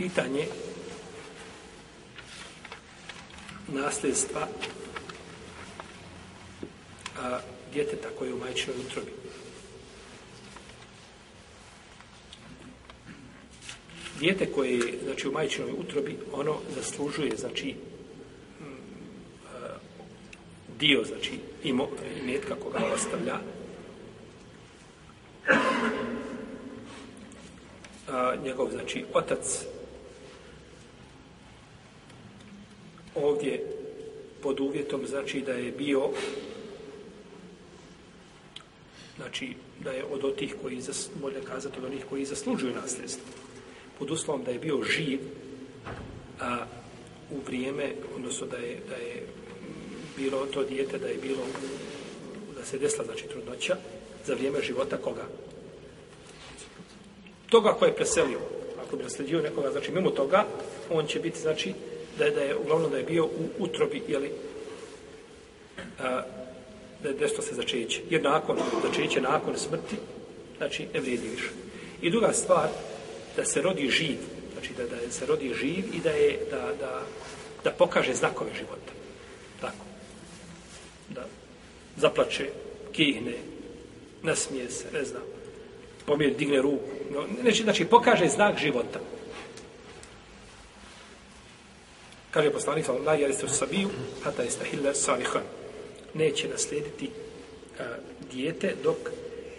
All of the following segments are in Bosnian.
pitanje nasljedstva a, djeteta koje je u majčinoj utrobi. Djete koje je znači, u majčinoj utrobi, ono zaslužuje znači, dio, znači, imo, netka koga ostavlja. A, njegov, znači, otac ovdje pod uvjetom znači da je bio znači da je od otih koji zas, može kazati od onih koji zaslužuju nasljedstvo pod uslovom da je bio živ a u vrijeme odnosno da je, da je bilo to dijete da je bilo da se desla znači trudnoća za vrijeme života koga toga koje je preselio ako bi nasledio nekoga znači mimo toga on će biti znači da je, da je uglavnom da je bio u utrobi ili da je desilo se začeće. Jer nakon začeće, nakon smrti, znači ne vrijedi više. I druga stvar, da se rodi živ, znači da, da se rodi živ i da je, da, da, da pokaže znakove života. Tako. Da zaplače, kihne, nasmije se, ne znam, pomjer, digne ruku. No, znači, znači, pokaže znak života. Kaže poslanik, la jeste u sabiju, hata jeste hiller salihan. Neće naslijediti a, dijete dok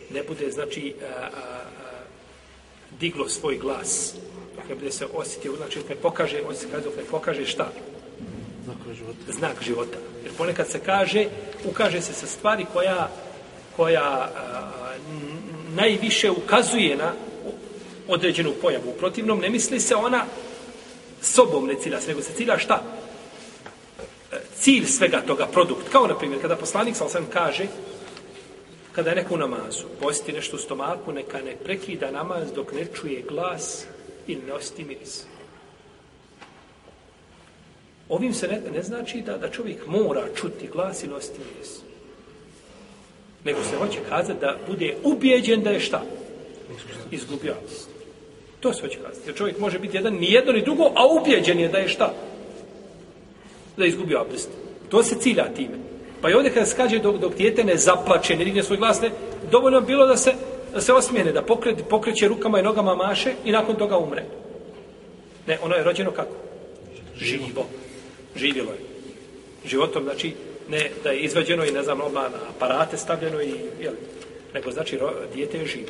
ne bude, znači, a, a, a, diglo svoj glas. Dok ne bude se osjetio, znači, dok ne pokaže, osjeti, kaže, dok ne pokaže šta? Znak života. Znak života. Jer ponekad se kaže, ukaže se sa stvari koja, koja a, n, najviše ukazuje na određenu pojavu. U protivnom, ne misli se ona sobom ne ciljaš, nego se ciljaš šta? E, cilj svega toga, produkt. Kao, na primjer, kada poslanik sa osam kaže, kada je neko u namazu, posti nešto u stomaku, neka ne prekida namaz dok ne čuje glas i ne osti miris. Ovim se ne, ne znači da, da čovjek mora čuti glas i nositi miris. Nego se hoće kazati da bude ubijeđen da je šta? Izgubio. Izgubio. To se hoće kazati. Jer čovjek može biti jedan, ni jedno, ni drugo, a ubjeđen je da je šta? Da je izgubio abdest. To se cilja time. Pa i ovdje kada se kaže dok, dok djete ne zaplače, ne digne svoj glas, ne, dovoljno je bilo da se, da se osmijene, da pokret, pokreće rukama i nogama maše i nakon toga umre. Ne, ono je rođeno kako? Živo. Živilo je. Životom, znači, ne da je izvađeno i ne znam, na aparate stavljeno i, jel, nego znači ro, dijete je živo.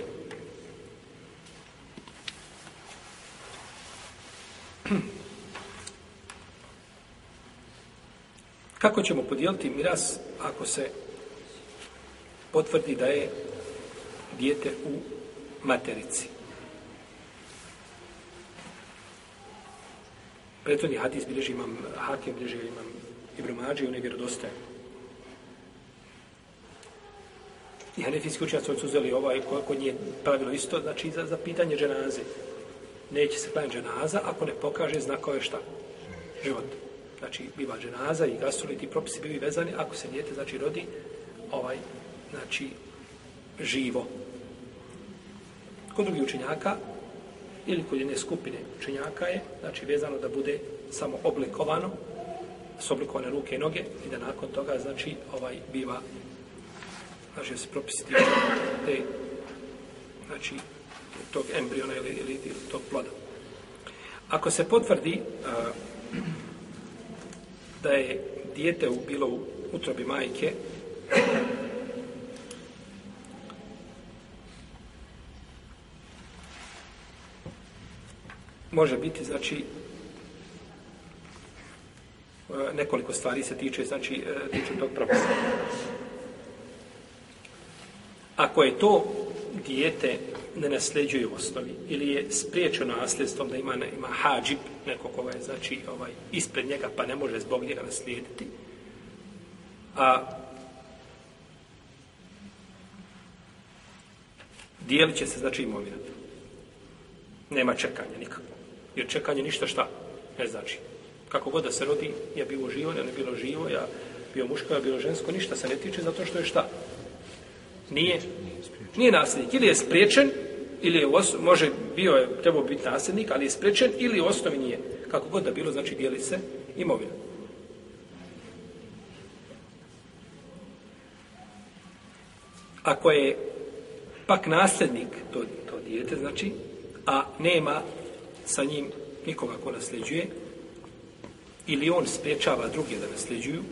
Kako ćemo podijeliti miras ako se potvrdi da je dijete u materici? Prethodni hadis bilježi imam hakem, bilježi imam Ibn Mađi, on je vjerodostajan. I hanefijski učenjaci su uzeli ovaj, koliko nije pravilo isto, znači za, za pitanje dženaze. Neće se planiti dženaza ako ne pokaže znakove šta? Života znači biva dženaza i gasuli, ti propisi bili vezani ako se djete znači rodi ovaj znači živo. Kod drugih učenjaka ili kod jedne skupine učenjaka je znači vezano da bude samo oblikovano s oblikovane ruke i noge i da nakon toga znači ovaj biva znači se propisi tiče te znači tog embriona ili, ili, ili tog ploda. Ako se potvrdi uh, da je dijete bilo u utrobi majke može biti znači e, nekoliko stvari se tiče znači e, tiče tog propisa ako je to dijete ne nasljeđuje u osnovi ili je spriječeno nasljedstvom da ima, ima hađib neko ko ovaj, je znači ovaj ispred njega pa ne može zbog njega naslijediti. A dijelit će se znači imovina. Nema čekanja nikako. Jer čekanje ništa šta ne znači. Kako god da se rodi, ja bio živo, ja ne bilo živo, ja bio muško, ja bilo žensko, ništa se ne tiče zato što je šta. Nije, nije nasljednik. Ili je spriječen, ili je, može bio je trebao biti nasljednik, ali je sprečen ili osnovi nije. Kako god da bilo, znači dijeli se imovina. Ako je pak nasljednik, to, to dijete znači, a nema sa njim nikoga ko nasljeđuje, ili on sprečava druge da nasljeđuju,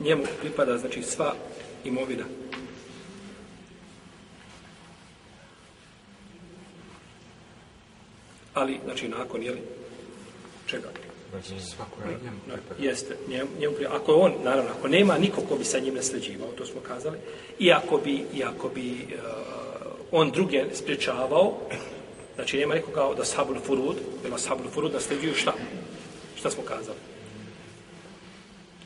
njemu pripada znači sva imovina ali znači nakon je li čega? Svako je njemu. Jeste, njemu, njemu prije. Ako on, naravno, ako nema nikog ko bi sa njim nasleđivao, to smo kazali, i ako bi, i ako bi uh, on druge spriječavao, znači nema nikoga da sabul furud, jer sabul furud nasleđuju šta? Šta smo kazali?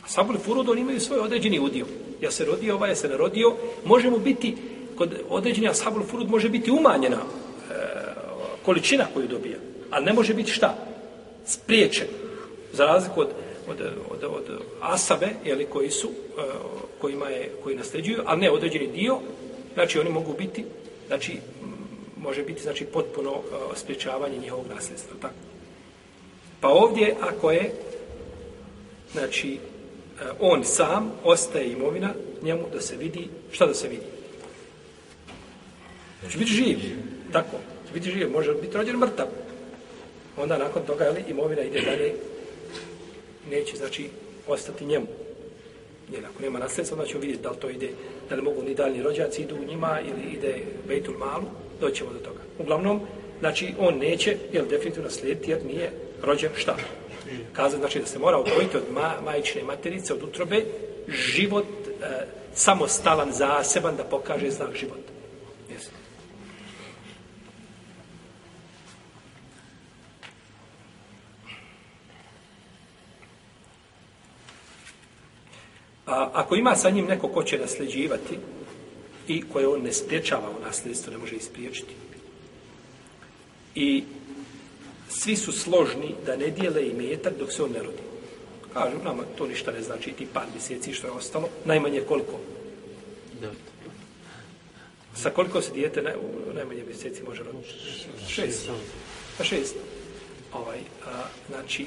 A sabul furud, oni imaju svoj određeni udio. Ja se rodio, ovaj ja se narodio, može mu biti, kod određenja sabul furud može biti umanjena količina koju dobija, ali ne može biti šta? Spriječen. Za razliku od, od, od, od asabe, jeli, koji su, e, kojima je, koji nasljeđuju, ali ne određeni dio, znači oni mogu biti, znači, može biti, znači, potpuno e, spriječavanje njihovog nasljedstva, tako? Pa ovdje, ako je, znači, e, on sam ostaje imovina njemu da se vidi, šta da se vidi? Znači, biti živ. živ. Tako. Će biti živ, može biti rođen mrtav. Onda nakon toga, jel, imovina ide dalje. Neće, znači, ostati njemu. Jer ako nema nasljedstva, onda ćemo vidjeti da li to ide, da li mogu ni dalji rođaci idu u njima ili ide Bejtul Malu, doćemo do toga. Uglavnom, znači, on neće, jel, definitivno slijediti jer nije rođen šta? Kaza znači da se mora odvojiti od ma, majične materice, od utrobe, život e, samostalan, zaseban, da pokaže znak života. ako ima sa njim neko ko će nasljeđivati i koje on ne spriječava u nasljedstvo, ne može ispriječiti. I svi su složni da ne dijele i metak dok se on ne rodi. Kažu nam, to ništa ne znači, ti par mjeseci što je ostalo, najmanje koliko? Sa koliko se dijete naj, u najmanje mjeseci može roditi? Šest. Pa šest. Ovaj, a, znači,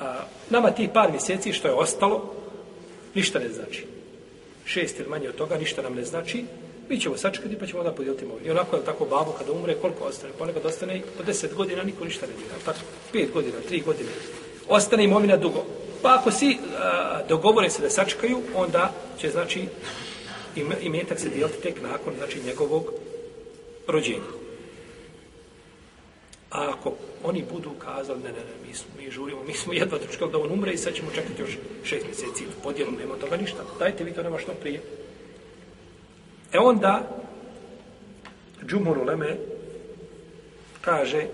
a, nama ti par mjeseci što je ostalo, ništa ne znači. Šest ili manje od toga, ništa nam ne znači. Mi ćemo sačekati pa ćemo onda podijeliti imovinu. I onako je tako babo kada umre, koliko ostane? Ponekad ostane i po deset godina niko ništa ne dira. Tako, pet godina, tri godine. Ostane imovina dugo. Pa ako si a, dogovore se da sačekaju, onda će znači im, imetak se dijeliti tek nakon znači, njegovog rođenja. A ako oni budu kazali, ne, ne, ne, mi, smo, mi žurimo, mi smo jedva dočekali da on umre i sad ćemo čekati još šest mjeseci, podijelom nema toga ništa, dajte vi to nema što prije. E onda, Džumur Uleme kaže,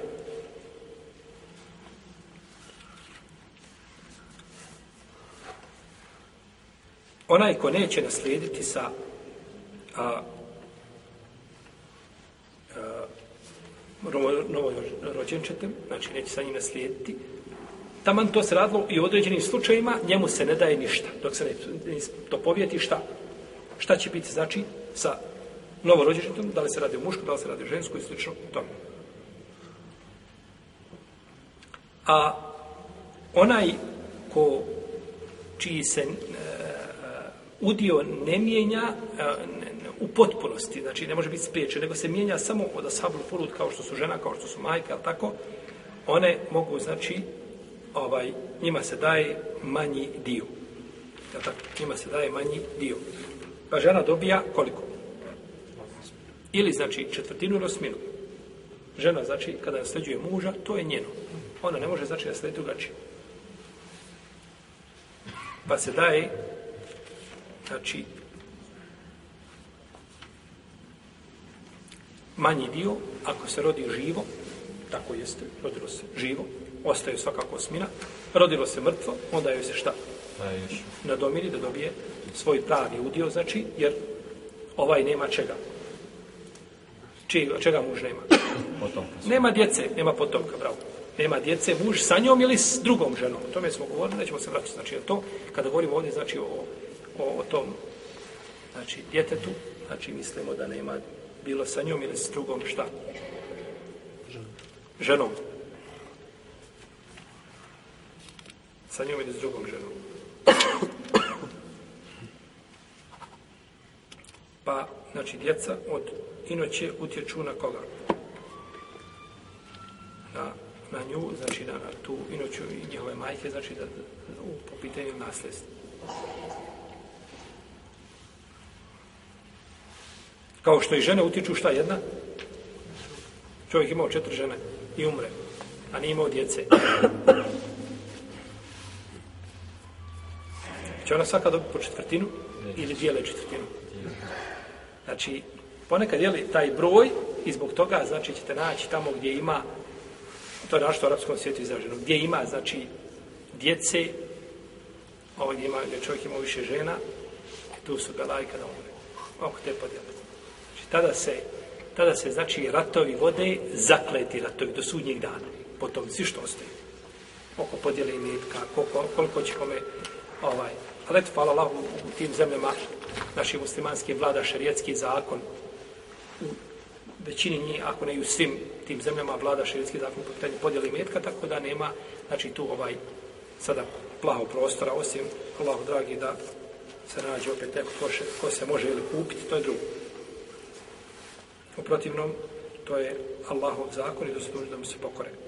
onaj ko neće naslijediti sa a, rođen ćete, znači neće sa njim naslijediti. Taman to se radilo i u određenim slučajima njemu se ne daje ništa. Dok se ne, ne to povijeti, šta? Šta će biti, znači, sa novorođenom, da li se radi o muškom, da li se radi o ženskom i slično tome. A onaj ko čiji se e, udio ne mijenja, e, u potpunosti, znači ne može biti spriječen, nego se mijenja samo od ashabul furud kao što su žena, kao što su majke, ali tako, one mogu, znači, ovaj, njima se daje manji dio. Ja tako, njima se daje manji dio. Pa žena dobija koliko? Ili, znači, četvrtinu ili osminu. Žena, znači, kada nasleđuje muža, to je njeno. Ona ne može, znači, naslediti drugačije. Pa se daje, znači, manji dio, ako se rodi živo, tako jeste, rodilo se živo, ostaje svakako osmina, rodilo se mrtvo, onda joj se šta? Na domini da dobije svoj pravi udio, znači, jer ovaj nema čega. Či, čega muž nema? Potomka. Nema djece, nema potomka, bravo. Nema djece, muž sa njom ili s drugom ženom. O tome smo govorili, nećemo se vraćati. Znači, to, kada govorimo ovdje, znači, o, o, o tom, znači, djetetu, znači, mislimo da nema bilo sa njom ili s drugom šta? Ženom. Sa njom ili s drugom ženom. Pa, znači, djeca od inoće utječu na koga? Na, na nju, znači, na, na tu inoću i njihove majke, znači, da, u, po pitanju nasljedstva. Kao što i žene utiču, šta jedna? Čovjek imao četiri žene i umre, a nije imao djece. Če ona svaka dobiti po četvrtinu ili dijele četvrtinu? Znači, ponekad je li taj broj i zbog toga, znači, ćete naći tamo gdje ima, to je našto u arapskom svijetu izraženo, gdje ima, znači, djece, ovdje ima, gdje čovjek ima više žena, tu su belajka da umre. Oko te podijelite. Tada se, tada se znači, ratovi vode zakleti ratovi do sudnjeg dana. Potom svi što ostaje. Oko podjele i metka, koliko, koliko će kome... Ovaj. Ali eto, hvala Allah, u, u tim zemljama naši muslimanski vlada šarijetski zakon u većini njih, ako ne i u svim tim zemljama vlada šarijetski zakon po pitanju podjele i metka, tako da nema znači, tu ovaj sada plaho prostora, osim Allahu dragi da se nađe opet neko ko, ko se može ili kupiti, to je drugo. U protivnom, to je Allahov zakon i dostužno da mu se pokore.